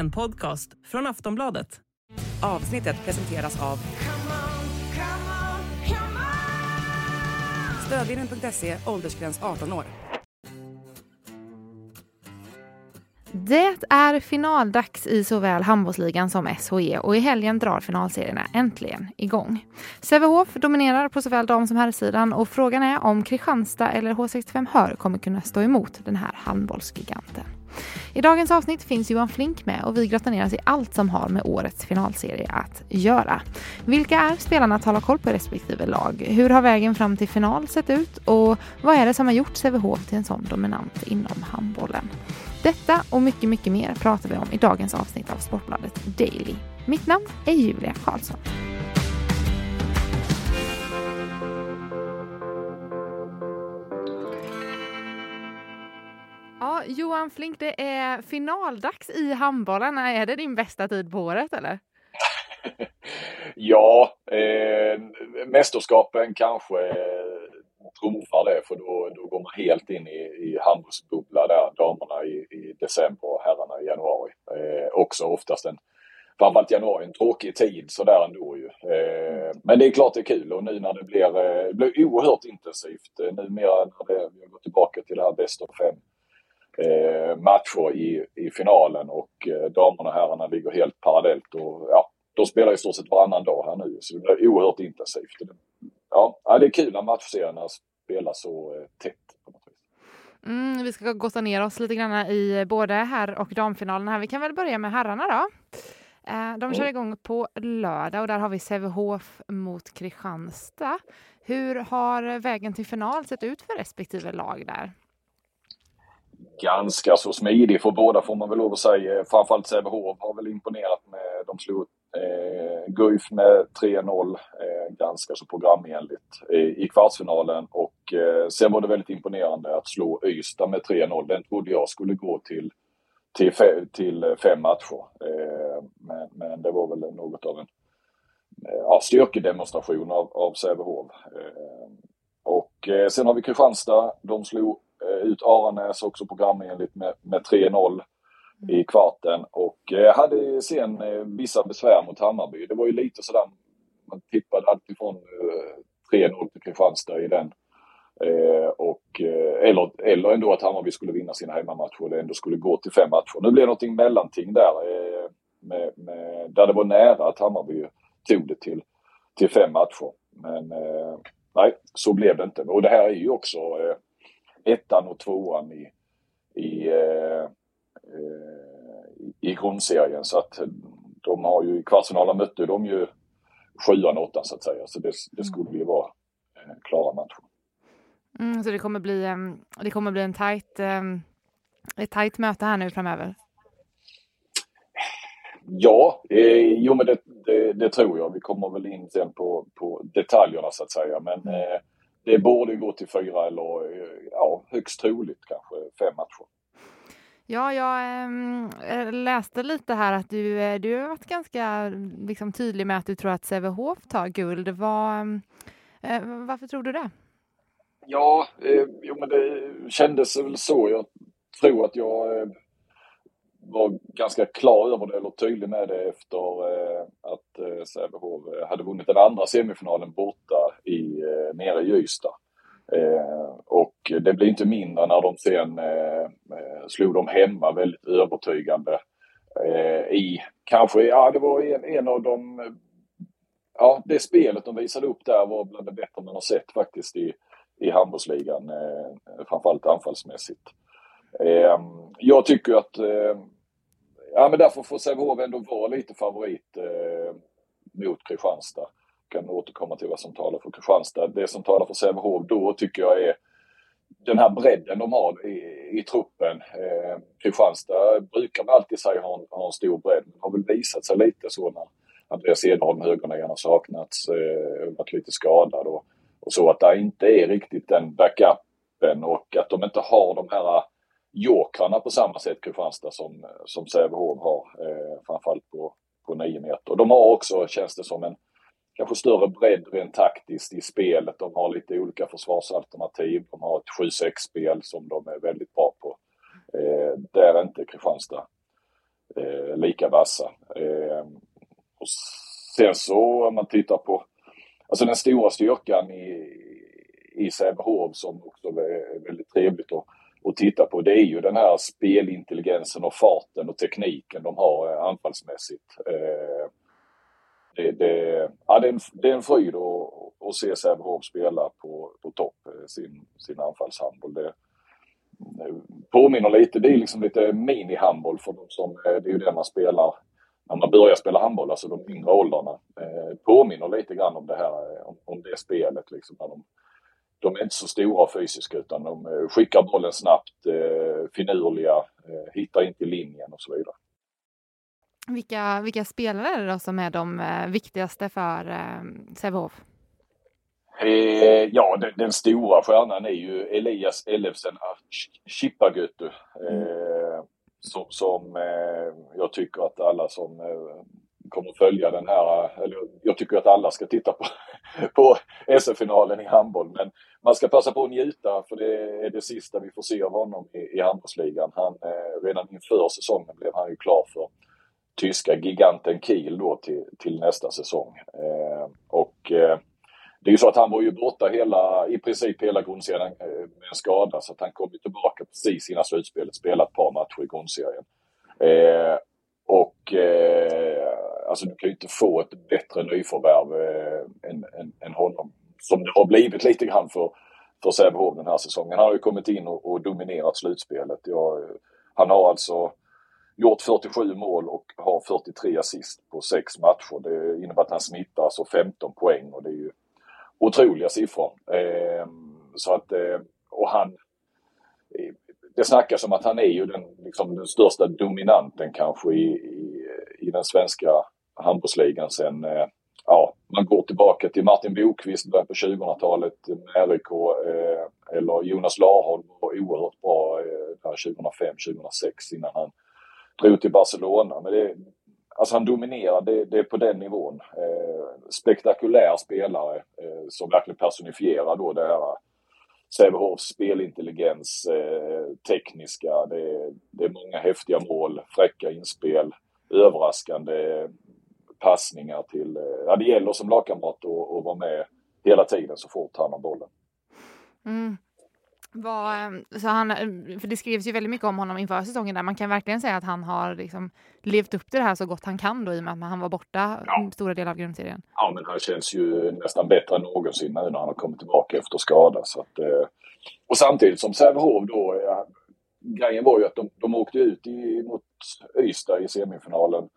En podcast från Aftonbladet. Avsnittet presenteras av Stödlinjen.se, åldersgräns 18 år. Det är finaldags i såväl handbollsligan som SHE och i helgen drar finalserierna äntligen igång. Sävehof dominerar på såväl dam som herrsidan och frågan är om Kristianstad eller H65 Hör kommer kunna stå emot den här handbollsgiganten. I dagens avsnitt finns Johan Flink med och vi grottar ner oss i allt som har med årets finalserie att göra. Vilka är spelarna att hålla koll på i respektive lag? Hur har vägen fram till final sett ut? Och vad är det som har gjort Sävehof till en sån dominant inom handbollen? Detta och mycket, mycket mer pratar vi om i dagens avsnitt av Sportbladet Daily. Mitt namn är Julia Karlsson. Johan Flink, det är finaldags i handbollen. Är det din bästa tid på året eller? ja, eh, mästerskapen kanske trumfar det för då, då går man helt in i, i handbollsbubbla där, damerna i, i december och herrarna i januari. Eh, också oftast en, framförallt januari, en tråkig tid sådär ändå ju. Eh, men det är klart det är kul och nu när det blir, eh, det blir oerhört intensivt, eh, numera när det, vi har gått tillbaka till det här bäst av fem eh, matcher i, i finalen och eh, damerna och herrarna ligger helt parallellt och ja, de spelar i stort sett varannan dag här nu så det blir oerhört intensivt. Ja, det är kul när matchserierna spelas så eh, tätt. Mm, vi ska gotta ner oss lite grann i både herr och damfinalen här. Vi kan väl börja med herrarna då. Eh, de kör igång på lördag och där har vi Sävehof mot Kristianstad. Hur har vägen till final sett ut för respektive lag där? Ganska så smidig för båda får man väl lov att säga. Framförallt Sävehof har väl imponerat med, de slog eh, Guif med 3-0 eh, ganska så programenligt eh, i kvartsfinalen och eh, sen var det väldigt imponerande att slå Ystad med 3-0. Den trodde jag skulle gå till, till, fe, till fem matcher. Eh, men, men det var väl något av en eh, ja, styrkedemonstration av, av Sävehof. Eh, och eh, sen har vi Kristianstad. De slog ut Aranäs också programenligt med, med 3-0 i mm. kvarten och eh, hade sen eh, vissa besvär mot Hammarby. Det var ju lite sådär, man tippade alltid från 3-0 till Kristianstad i den. och, eller, eller ändå att Hammarby skulle vinna sina hemmamatcher och det ändå skulle gå till fem matcher. Nu blev det någonting mellanting där med, med, där det var nära att Hammarby tog det till, till fem matcher. Men nej, så blev det inte. Och det här är ju också ettan och tvåan i, i, eh, i grundserien. Så att de har ju i kvartsfinalen mötte de ju sjuan och åttan så att säga. Så det, det skulle ju vara eh, klara matcher. Mm, så det kommer bli, um, det kommer bli en tajt, um, ett tajt möte här nu framöver? Ja, eh, jo men det, det, det, tror jag. Vi kommer väl in sen på, på detaljerna så att säga. Men mm. eh, det borde gå till fyra eller ja, högst troligt kanske fem matcher. Ja, jag äh, läste lite här att du, eh, du har varit ganska liksom, tydlig med att du tror att Sävehof tar guld. Var, äh, varför tror du det? Ja, eh, jo, men det kändes väl så. Jag tror att jag eh, var ganska klar över det, eller tydlig med det efter eh, att eh, Sävehof eh, hade vunnit den andra semifinalen borta i, eh, nere i Ystad. Eh, och det blir inte mindre när de sen eh, eh slog dem hemma väldigt övertygande. Eh, I kanske, ja det var en, en av de, ja det spelet de visade upp där var bland det bättre man har sett faktiskt i, i handbollsligan. Eh, framförallt anfallsmässigt. Eh, jag tycker att, eh, ja men därför får Sävehof ändå vara lite favorit eh, mot Kristianstad kan återkomma till vad som talar för Kristianstad. Det som talar för Sävehof då tycker jag är den här bredden de har i, i truppen. Eh, Kristianstad brukar man alltid säga har en, har en stor bredd, men har väl visat sig lite så när Andreas Edholm, högernian, har saknats, eh, varit lite skadad och, och så att det inte är riktigt den backupen och att de inte har de här jokrarna på samma sätt Kristianstad som, som Sävehof har, eh, framförallt på, på 9 meter. De har också, känns det som, en kanske större bredd rent taktiskt i spelet. De har lite olika försvarsalternativ. De har ett 7-6-spel som de är väldigt bra på. Eh, där är inte Kristianstad eh, lika vassa. Eh, och sen så om man tittar på, alltså den stora styrkan i, i Sävehof som också är väldigt trevligt att, att titta på, det är ju den här spelintelligensen och farten och tekniken de har eh, anfallsmässigt. Eh, det, det, ja, det, är en, det är en fröjd att, att se Sävehof spela på, på topp, eh, sin, sin anfallshandboll. Det, eh, påminner lite, det är liksom lite mini-handboll för de som, eh, det är ju det man spelar när man börjar spela handboll, alltså de yngre åldrarna. Eh, påminner lite grann om det här, om, om det spelet liksom. När de, de är inte så stora fysiska utan de eh, skickar bollen snabbt, eh, finurliga, eh, hittar inte linjen och så vidare. Vilka, vilka spelare är det då som är de viktigaste för eh, Sävehof? Eh, ja, den, den, stora stjärnan är ju Elias Ellefsen Chippagötu. Eh, som, som eh, jag tycker att alla som kommer följa den här, eller jag tycker att alla ska titta på, på SM-finalen i handboll. Men man ska passa på att njuta för det är det sista vi får se av honom i, i handbollsligan. Han, eh, redan inför säsongen blev han ju klar för tyska giganten Kiel då till, till nästa säsong. Eh, och eh, det är ju så att han var ju borta hela, i princip hela grundserien eh, med en skada så att han kom ju tillbaka precis innan slutspelet, spelat ett par matcher i grundserien. Eh, och eh, alltså du kan ju inte få ett bättre nyförvärv eh, än, än, än honom. Som det har blivit lite grann för, för Sävehof den här säsongen. Han har ju kommit in och, och dominerat slutspelet. Jag, han har alltså gjort 47 mål och har 43 assist på sex matcher. Det innebär att han snittar alltså 15 poäng och det är ju otroliga siffror. Eh, så att, eh, och han, det snackas om att han är ju den, liksom, den största dominanten kanske i, i, i den svenska handbollsligan sen, eh, ja, man går tillbaka till Martin Bokvist början på 2000-talet med RIK eh, eller Jonas Larholm var oerhört bra eh, 2005-2006 innan han drog till Barcelona. Men det, Alltså han dominerar, det, det är på den nivån. Eh, spektakulär spelare eh, som verkligen personifierar då det här Sävehofs spelintelligens, eh, tekniska, det, det, är många häftiga mål, fräcka inspel, överraskande passningar till, eh, ja det gäller som lagkamrat att, att vara med hela tiden så fort han har bollen. Mm. Var, så han, för det skrivs ju väldigt mycket om honom inför säsongen där. Man kan verkligen säga att han har liksom levt upp till det här så gott han kan då i och med att han var borta ja. stora delar av grundserien. Ja, men han känns ju nästan bättre än någonsin nu när han har kommit tillbaka efter skada. Så att, eh, och samtidigt som Sävehof då, ja, grejen var ju att de, de åkte ut i, mot Ystad i semifinalen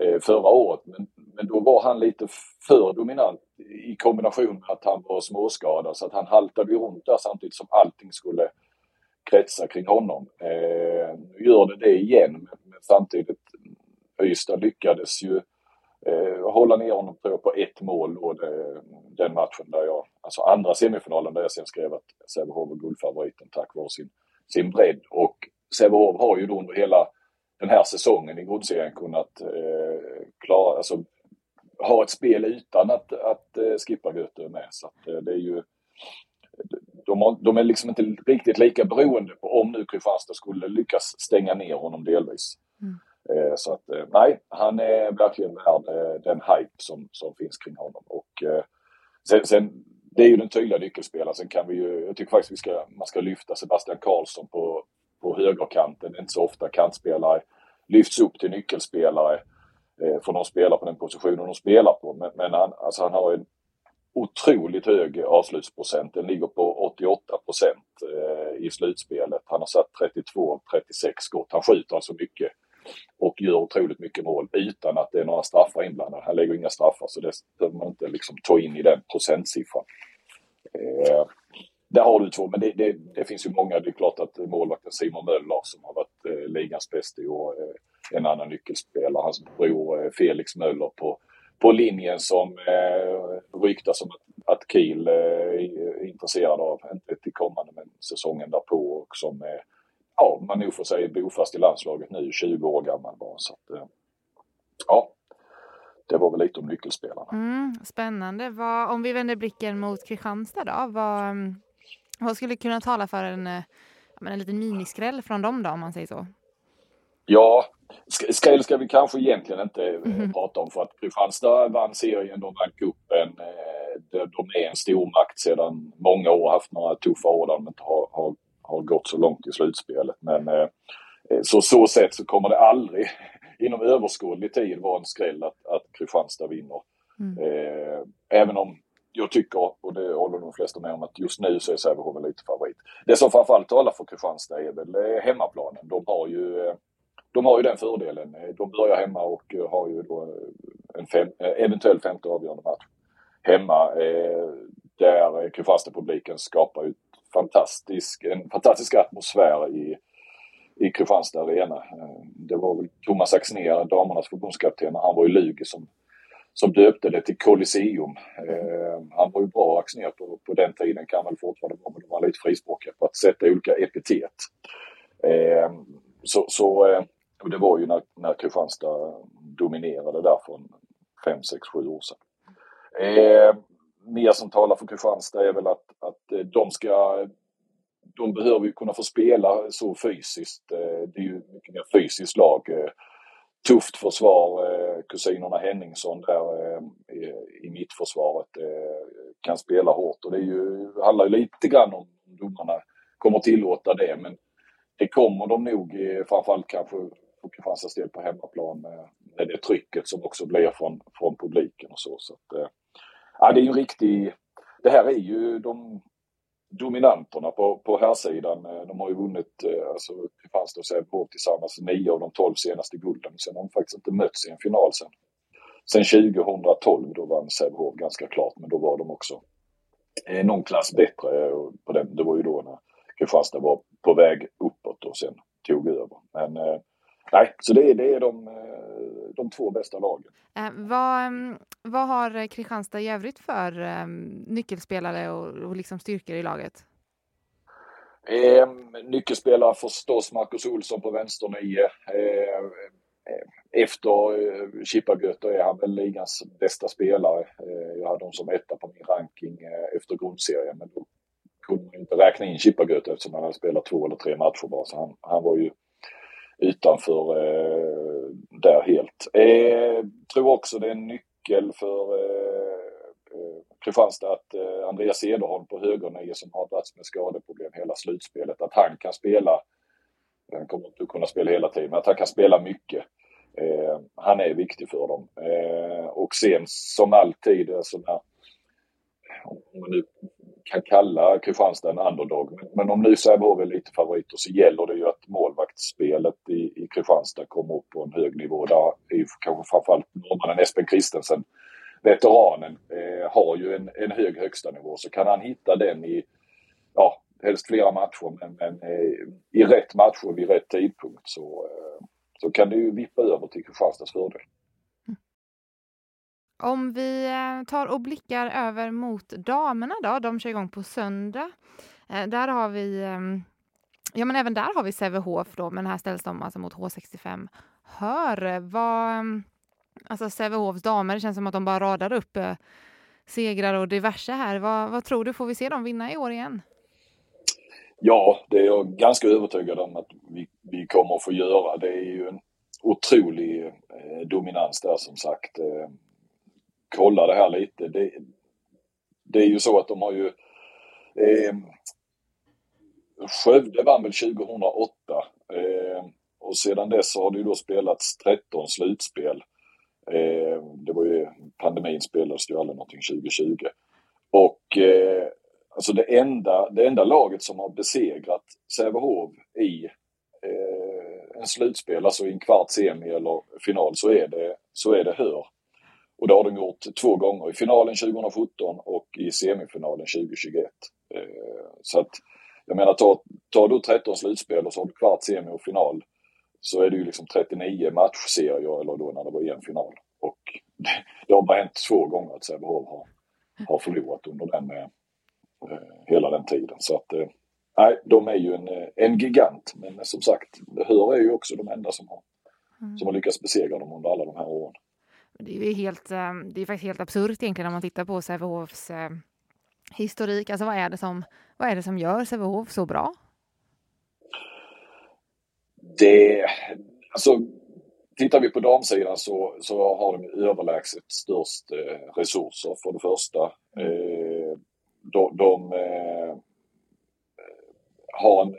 eh, förra året. Men, men då var han lite för dominant i kombination med att han var småskadad så att han haltade runt där samtidigt som allting skulle kretsa kring honom. Eh, nu gör det det igen men, men samtidigt Ystad lyckades ju eh, hålla ner honom tror jag, på ett mål då det, den matchen där jag, alltså andra semifinalen där jag sen skrev att Sävehof var guldfavoriten tack vare sin, sin bredd och Sävehof har ju då under hela den här säsongen i grundserien kunnat eh, klara, alltså ha ett spel utan att, att eh, skippa Göte med. Så att, eh, det är ju, de, har, de, är liksom inte riktigt lika beroende på om nu Kristianstad skulle lyckas stänga ner honom delvis. Mm. Eh, så att nej, han är verkligen värd den hype som, som finns kring honom. Och, sen, sen, det är ju den tydliga nyckelspelaren. Sen kan vi ju, jag tycker faktiskt vi ska, man ska lyfta Sebastian Karlsson på, på högerkanten. Det är inte så ofta kantspelare lyfts upp till nyckelspelare Eh, för de spelar på den positionen de spelar på. Men, men han, alltså han har en otroligt hög avslutsprocent. Den ligger på 88 procent eh, i slutspelet. Han har satt 32 av 36 skott. Han skjuter alltså mycket och gör otroligt mycket mål utan att det är några straffar inblandade. Han lägger inga straffar så det behöver man inte liksom ta in i den procentsiffran. Eh, där har du två, men det, det, det, finns ju många. Det är klart att målvakten Simon Möller som har varit eh, ligans bästa i år, eh, en annan nyckelspelare. Hans bror eh, Felix Möller på, på linjen som eh, ryktas om att, att Kiel eh, är intresserad av, inte till kommande men säsongen därpå och som eh, ja, man nog får säga bofast i landslaget nu, 20 år gammal bara. Så att, eh, ja, det var väl lite om nyckelspelarna. Mm, spännande. Vad, om vi vänder blicken mot Kristianstad då, vad, mm, vad skulle kunna tala för en, eh, en liten miniskräll från dem då, om man säger så? Ja, skräll ska vi kanske egentligen inte mm. prata om för att Kristianstad vann serien, de vann cupen. De, de är en stormakt sedan många år, haft några tuffa år där de inte har, har, har gått så långt i slutspelet. Men så så sätt så kommer det aldrig inom överskådlig tid vara en skräll att, att Kristianstad vinner. Mm. Eh, även om jag tycker, och det håller de flesta med om, att just nu så är Sävehof lite favorit. Det som framförallt talar för Kristianstad är väl eh, hemmaplanen. De har ju, eh, de har ju den fördelen. Eh, de börjar hemma och eh, har ju då eh, en fem, eventuell femte avgörande match hemma. Där Kristianstad-publiken skapar ju fantastisk, en fantastisk atmosfär i i Kristianstad Arena. Det var väl Thomas Axnér, damernas förbundskapten, han var i Lugi som, som döpte det till Colosseum. Eh, han var ju bra Axnér på, på den tiden, kan väl fortfarande vara, men de var lite frispråkiga på att sätta olika epitet. Eh, så, så det var ju när, när Kristianstad dominerade där för 5, 6, 7 år sedan. Eh, mer som talar för Kristianstad är väl att, att eh, de ska de behöver ju kunna få spela så fysiskt. Eh, det är ju mycket mer fysiskt lag. Eh, tufft försvar. Eh, kusinerna Henningsson där eh, i mittförsvaret eh, kan spela hårt och det är ju, handlar ju lite grann om domarna kommer tillåta det men det kommer de nog framförallt kanske Kristianstads del på hemmaplan med, med det trycket som också blir från, från publiken och så. så att, eh, ja, det är ju en riktig... Det här är ju de dominanterna på, på här sidan. Eh, de har ju vunnit, eh, alltså Kristianstad och Sävehof tillsammans, nio av de tolv senaste gulden. Sen har de faktiskt inte mötts i en final sen. Sen 2012 då vann Sävehof ganska klart, men då var de också någon klass bättre. På den. Det var ju då när Kristianstad var på väg uppåt och sen tog över. Men eh, nej, så det, det är de, de två bästa lagen. Eh, vad, mm, vad har Kristianstad i övrigt för eh, nyckelspelare och, och liksom styrkor i laget? Eh, nyckelspelare förstås Marcus Olsson på vänsternio. Eh, efter eh, är han väl ligans bästa spelare. Eh, jag hade honom som etta på min ranking eh, efter grundserien men då kunde man inte räkna in Chippagötter eftersom han hade spelat två eller tre matcher bara. Så han, han var ju utanför eh, där helt. Eh, tror också det är en nyckel för eh, eh Kristianstad att eh, Andreas Cederholm på högernio som har dragits med skadeproblem hela slutspelet, att han kan spela, han kommer inte kunna spela hela tiden, men att han kan spela mycket. Eh, han är viktig för dem. Eh, och sen som alltid, eh, alltså när, om man nu kan kalla Kristianstad en underdog. Men, men om nu Sävehof är lite favoriter så gäller det ju att målvaktsspelet i, i Kristianstad kommer upp på en hög nivå. Där är ju kanske framförallt norrmannen Espen Christensen, veteranen, eh, har ju en, en hög högsta nivå. Så kan han hitta den i, ja, helst flera matcher, men, men eh, i rätt matcher vid rätt tidpunkt så, eh, så kan det ju vippa över till Kristianstads fördel. Om vi eh, tar och blickar över mot damerna då, de kör igång på söndag. Eh, där har vi, ehm, ja men även där har vi Sävehof då, men här ställs de alltså mot H65 Hör. Vad, ehm, alltså Sävehofs damer, det känns som att de bara radar upp eh, segrar och diverse här. Vad, vad tror du, får vi se dem vinna i år igen? Ja, det är jag ganska övertygad om att vi, vi kommer att få göra. Det är ju en otrolig eh, dominans där som sagt. Eh, kolla det här lite. Det, det är ju så att de har ju... Eh, Skövde vann väl 2008 eh, och sedan dess har det ju då spelats 13 slutspel. Eh, det var ju pandemin spelades ju aldrig någonting 2020. Och eh, alltså det enda, det enda laget som har besegrat Sävehof i eh, en slutspel, alltså i en kvart, semi eller final så är det, så är det Hör. Och det har de gjort två gånger, i finalen 2017 och i semifinalen 2021. Eh, så att jag menar, tar, tar du 13 slutspel och så har du kvart, semi och final så är det ju liksom 39 matchserier eller då när det var en final. Och det, det har bara hänt två gånger att Sävehof har, har förlorat under den, eh, hela den tiden. Så att eh, nej, de är ju en, en gigant. Men som sagt, Hör är ju också de enda som har, mm. som har lyckats besegra dem under alla de här åren. Det är ju helt, eh, det är faktiskt helt absurt egentligen om man tittar på Sävehofs eh, historik. Alltså vad är det som, vad är det som gör Sävehof så bra? Det, alltså, tittar vi på damsidan så, så har de överlägset störst eh, resurser för det första. Eh, de, de eh, har en,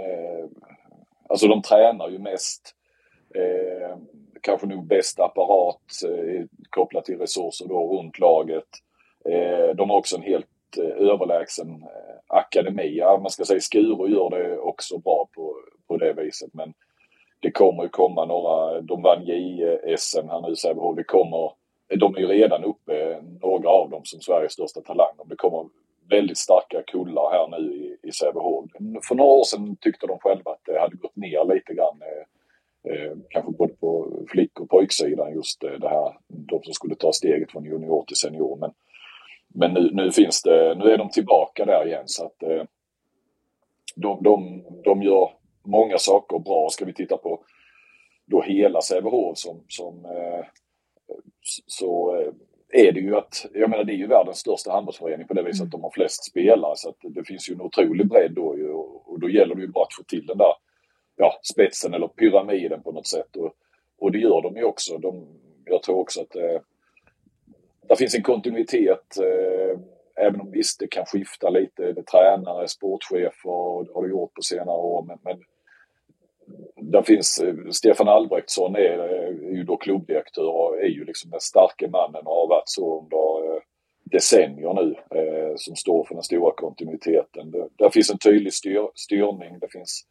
alltså de tränar ju mest, kanske nog bäst apparat eh, kopplat till resurser då runt laget. Eh, de har också en helt eh, överlägsen eh, akademi. Ja, man ska säga Skuru gör det också bra på, på det viset men det kommer ju komma några, de vann JSM här nu Sävehof, det kommer, de är ju redan uppe, några av dem som Sveriges största talanger. Det kommer väldigt starka kullar här nu i, i Sävehof. För några år sedan tyckte de själva att det hade gått ner lite grann. Eh, eh kanske både på flick och pojksidan just eh, det här, de som skulle ta steget från junior till senior. Men, men nu, nu finns det, nu är de tillbaka där igen så att eh, de, de, de gör många saker bra. Ska vi titta på då hela Sävehof som, som eh, så eh, är det ju att, jag menar det är ju världens största handbollsförening på det viset mm. att de har flest spelare så att det finns ju en otrolig bredd då ju och då gäller det ju bara att få till den där ja, spetsen eller pyramiden på något sätt och, och det gör de ju också. De, jag tror också att eh, det finns en kontinuitet eh, även om visst det kan skifta lite. Det tränare, sportchefer och det har det gjort på senare år men, men där finns eh, Stefan Albrektsson är, eh, är ju då klubbdirektör och är ju liksom den starke mannen och har varit så under eh, decennier nu eh, som står för den stora kontinuiteten. Det, där finns en tydlig styr, styrning. Det finns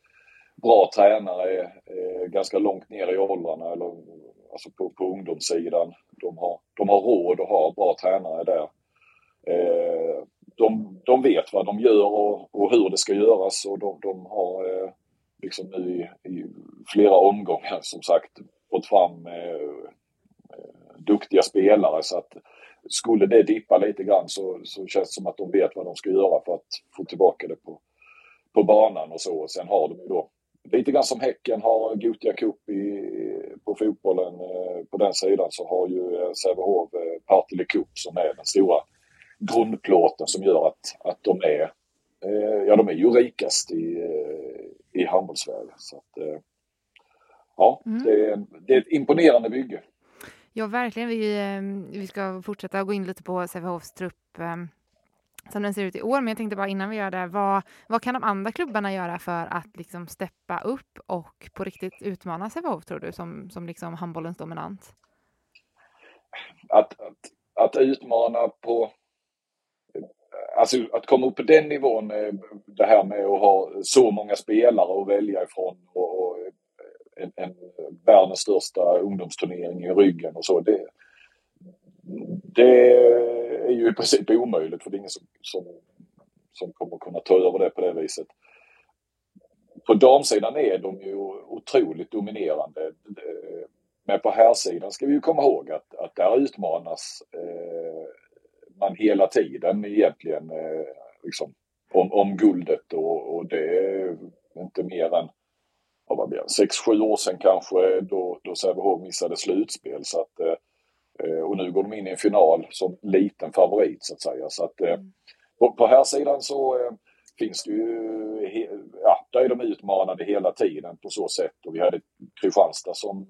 bra tränare eh, ganska långt ner i åldrarna eller alltså på, på ungdomssidan. De har, de har råd att ha bra tränare där. Eh, de, de vet vad de gör och, och hur det ska göras och de, de har eh, liksom nu i, i flera omgångar som sagt fått fram eh, eh duktiga spelare så att skulle det dippa lite grann så, så känns det som att de vet vad de ska göra för att få tillbaka det på, på banan och så. Och sen har de ju då lite grann som Häcken har Gothia Cup i, på fotbollen. Eh, på den sidan så har ju eh, Sävehof eh, Partille Cup som är den stora grundplåten som gör att, att de är ja de är ju rikast i, i handbollssverige. Så att, ja, mm. det, är, det är ett imponerande bygge. Ja, verkligen. Vi, vi ska fortsätta gå in lite på Sävehofs trupp som den ser ut i år. Men jag tänkte bara innan vi gör det, vad, vad kan de andra klubbarna göra för att liksom steppa upp och på riktigt utmana Sävehof, tror du, som, som liksom handbollens dominant? Att, att, att utmana på alltså att komma upp på den nivån, eh, det här med att ha så många spelare att välja ifrån och, och en, en världens största ungdomsturnering i ryggen och så. Det, det är ju i princip omöjligt för det är ingen som, som, som kommer kunna ta över det på det viset. På damsidan är de ju otroligt dominerande. Men på herrsidan ska vi ju komma ihåg att, att där utmanas eh, man hela tiden egentligen eh, liksom, om, om guldet och, och det är inte mer än vad blir sex, sju år sedan kanske då, då Sävehof missade slutspel. Så att, eh, Eh, och nu går de in i en final som liten favorit så att säga. Så att, eh, på, på här sidan så eh, finns det ju, ja, där är de utmanade hela tiden på så sätt. Och vi hade Kristianstad som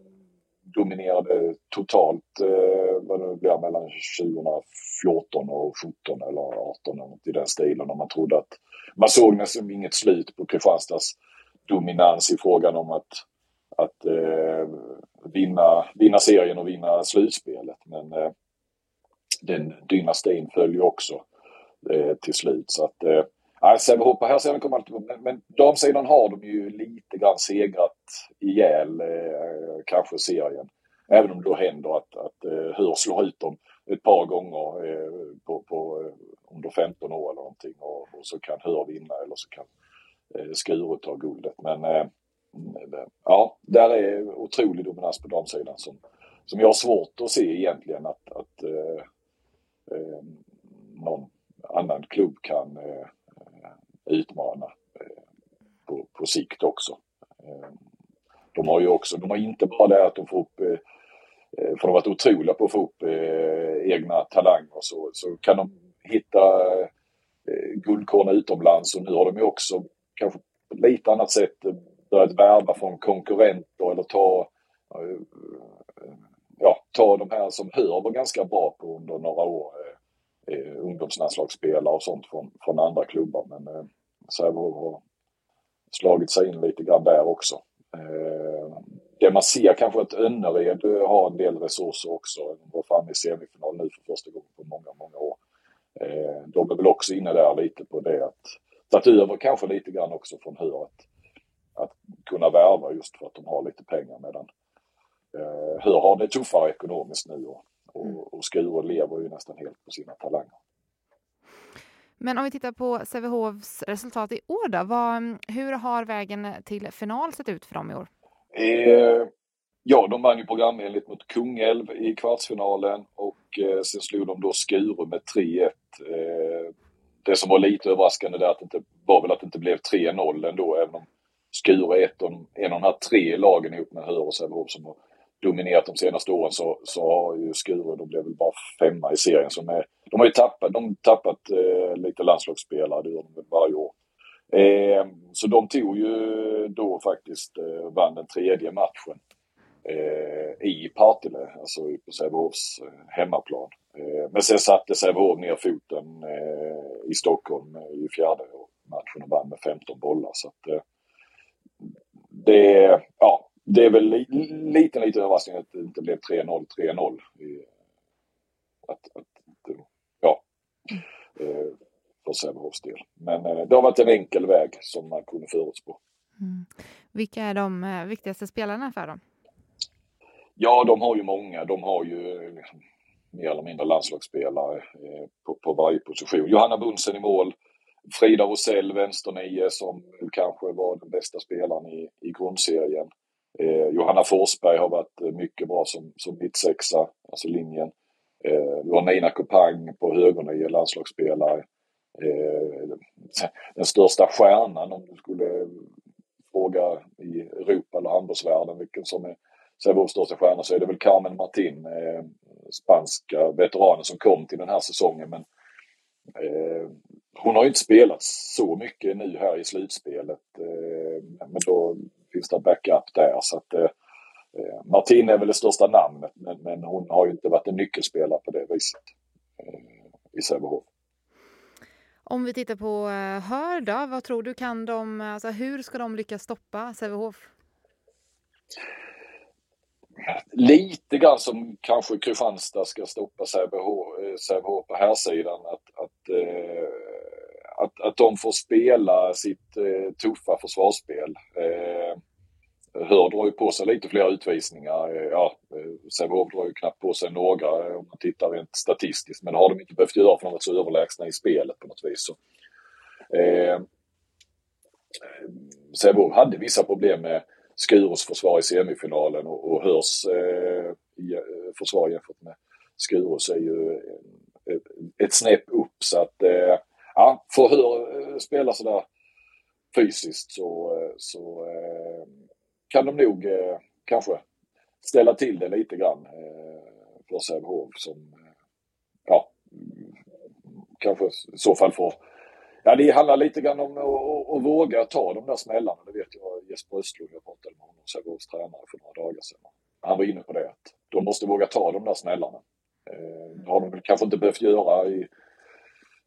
dominerade totalt eh, vad det blir mellan 2014 och 17 eller 18 eller något i den stilen. Och man trodde att man såg nästan inget slut på Kristianstads dominans i frågan om att, att eh, vinna, vinna serien och vinna slutspelet. Men eh, den dynastin följer också eh, till slut. Så att eh, Sävehof på här kommer alltid men, men damsidan har de ju lite grann segrat ihjäl eh, kanske serien. Även om det då händer att, att eh, Hur slår ut dem ett par gånger eh, på, på, eh, under 15 år eller någonting och, och så kan Hur vinna eller så kan eh, Skuru ta guldet. Men eh, Eh, ja, där är otrolig dominans på damsidan som, som jag har svårt att se egentligen att, att eh, eh, någon annan klubb kan eh, utmana eh, på, på sikt också. Eh, de har ju också, de har inte bara det att de får upp, eh, eh för de har varit otroliga på att få upp eh, egna talanger så, så kan de hitta guldkorn utomlands och nu har de ju också kanske på lite annat sätt börjat värva från konkurrenter eller ta ja, ta de här som Hör var ganska bra på under några år. Eh, eh, ungdomslandslagsspelare och sånt från, från andra klubbar. Men eh, Sävehof har slagit sig in lite grann där också. Eh, det man ser kanske att Önnered eh, har en del resurser också. De var framme i semifinal nu för första gången på många, många år. Eh, de är väl också inne där lite på det att tagit över kanske lite grann också från Hur att, att kunna värva just för att de har lite pengar medan eh, Hur har det tuffare ekonomiskt nu och, och, och Skure lever ju nästan helt på sina talanger. Men om vi tittar på Sävehofs resultat i år då, vad, hur har vägen till final sett ut för dem i år? Eh, ja, de vann ju programenligt mot Kungälv i kvartsfinalen och eh, sen slog de då Skuru med 3-1. Eh, det som var lite överraskande där att det inte, var väl att det inte blev 3-0 ändå, även om Skuru är ett av, en av de här tre lagen ihop med Höör och Sävehof som har dominerat de senaste åren så, så har ju Skuru, de blev väl bara femma i serien. Som är, de har ju tappat, de tappat eh, lite landslagsspelare, det gör de väl varje år. Eh, så de tog ju då faktiskt, eh, vann den tredje matchen eh, i Partille, alltså på Sävehofs eh, hemmaplan. Eh, men sen satte Sävehof ner foten eh, i Stockholm eh, i fjärde matchen och vann med 15 bollar. Så att, eh, det, ja, det är väl li, lite, lite överraskning att det inte blev 3-0, 3-0. Att, att, ja, eh, för Sävehofs del. Men eh, det har varit en enkel väg som man kunde förutspå. Mm. Vilka är de eh, viktigaste spelarna för dem? Ja, de har ju många. De har ju liksom, mer eller mindre landslagsspelare på, på varje position. Johanna Bunsen i mål. Frida Rosell, vänsternio, som kanske var den bästa spelaren i, i grundserien. Eh, Johanna Forsberg har varit eh, mycket bra som, som mittsexa, alltså linjen. Eh, vi har Nina Kopang på högernie, landslagsspelare. Eh, den största stjärnan om du skulle fråga i Europa eller handbollsvärlden vilken som är Sävehofs största stjärna så är det väl Carmen Martin, eh, spanska veteranen som kom till den här säsongen men eh, hon har ju inte spelat så mycket nu här i slutspelet. Eh, men då finns det backup där. Så att, eh, eh, Martin är väl det största namnet men, hon har ju inte varit en nyckelspelare på det viset i Sävehof. Om vi tittar på Hör då, vad tror du kan de, alltså hur ska de lyckas stoppa Sävehof? Lite grann som kanske Kristianstad ska stoppa Sävehof på här sidan att, att, eh, att, att de får spela sitt eh, tuffa försvarsspel. Eh, Hör drar ju på sig lite fler utvisningar. Eh, ja, eh, Sävehof drar ju knappt på sig några eh, om man tittar rent statistiskt. Men det har de inte behövt göra för de har varit så överlägsna i spelet på något vis. Så, eh, Sävehof hade vissa problem med Skurus försvar i semifinalen och, och Hörs eh, eh försvar jämfört med Skurus är ju ett, ett snäpp upp. Så att eh, för får eh, spela sådär fysiskt så, eh, så eh, kan de nog kanske ställa till det lite grann för Sävehof som ja, kanske i så fall får Ja, det handlar lite grann om att, att våga ta de där smällarna. Det vet jag Jesper Östlund, jag pratade med honom, Sävehofs tränare för några dagar sedan. Han var inne på det att de måste våga ta de där smällarna. Det har de kanske inte behövt göra i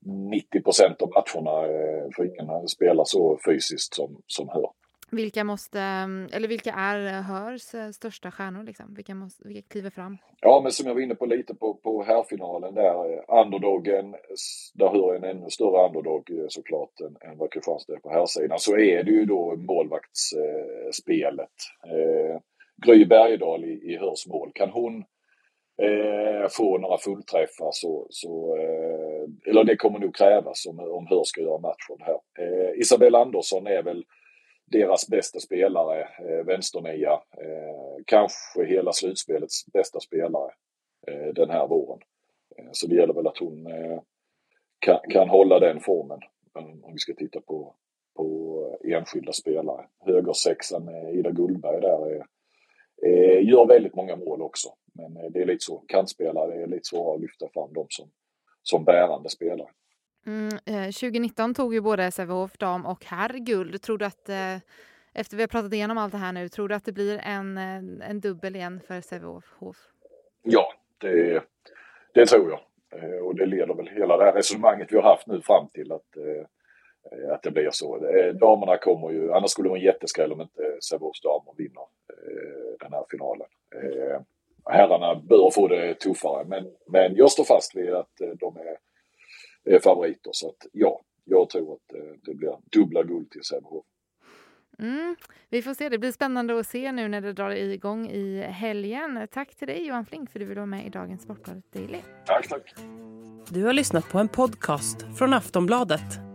90 procent av matcherna eh, för ingen spelar så fysiskt som, som Hör. Vilka måste, eller vilka är Hörs eh, största stjärnor liksom? Vilka, måste, vilka kliver fram? Ja, men som jag var inne på lite på, på herrfinalen där, eh, underdogen, där Hör en ännu större underdog eh, såklart än, än vad Kristianstad är på herrsidan, så är det ju då målvaktsspelet. Eh, Gry Bergedal i, i Hörs mål, kan hon eh, få några fullträffar så, så eh, eller det kommer nog krävas om, om Hör ska göra matchen här. Eh, Isabel Andersson är väl deras bästa spelare, eh, vänsternia. Eh, kanske hela slutspelets bästa spelare eh, den här våren. Eh, så det gäller väl att hon eh, kan, kan hålla den formen om vi ska titta på, på enskilda spelare. Högersexan Ida Gullberg där är, är, gör väldigt många mål också. Men eh, det är lite så, kantspelare är lite svårare att lyfta fram dem som, som bärande spelare. Mm, 2019 eh, tog ju både Sävehof dam och herr guld. Tror du att eh, efter vi har pratat igenom allt det här nu, tror du att det blir en, en dubbel igen för Sävehof? Ja, det, det tror jag. Eh, och det leder väl hela det här resonemanget vi har haft nu fram till att, eh, att det blir så. Eh, damerna kommer ju, annars skulle det vara en jätteskräll om inte Sävehofs damer vinner den här finalen. Herrarna bör få det tuffare men, men jag står fast vid att de är, är favoriter så att ja, jag tror att det blir dubbla guld till Sävehof. Mm, vi får se. Det blir spännande att se nu när det drar igång i helgen. Tack till dig Johan Flink för att du vill vara med i dagens Sportbladet Daily. Tack, tack. Du har lyssnat på en podcast från Aftonbladet.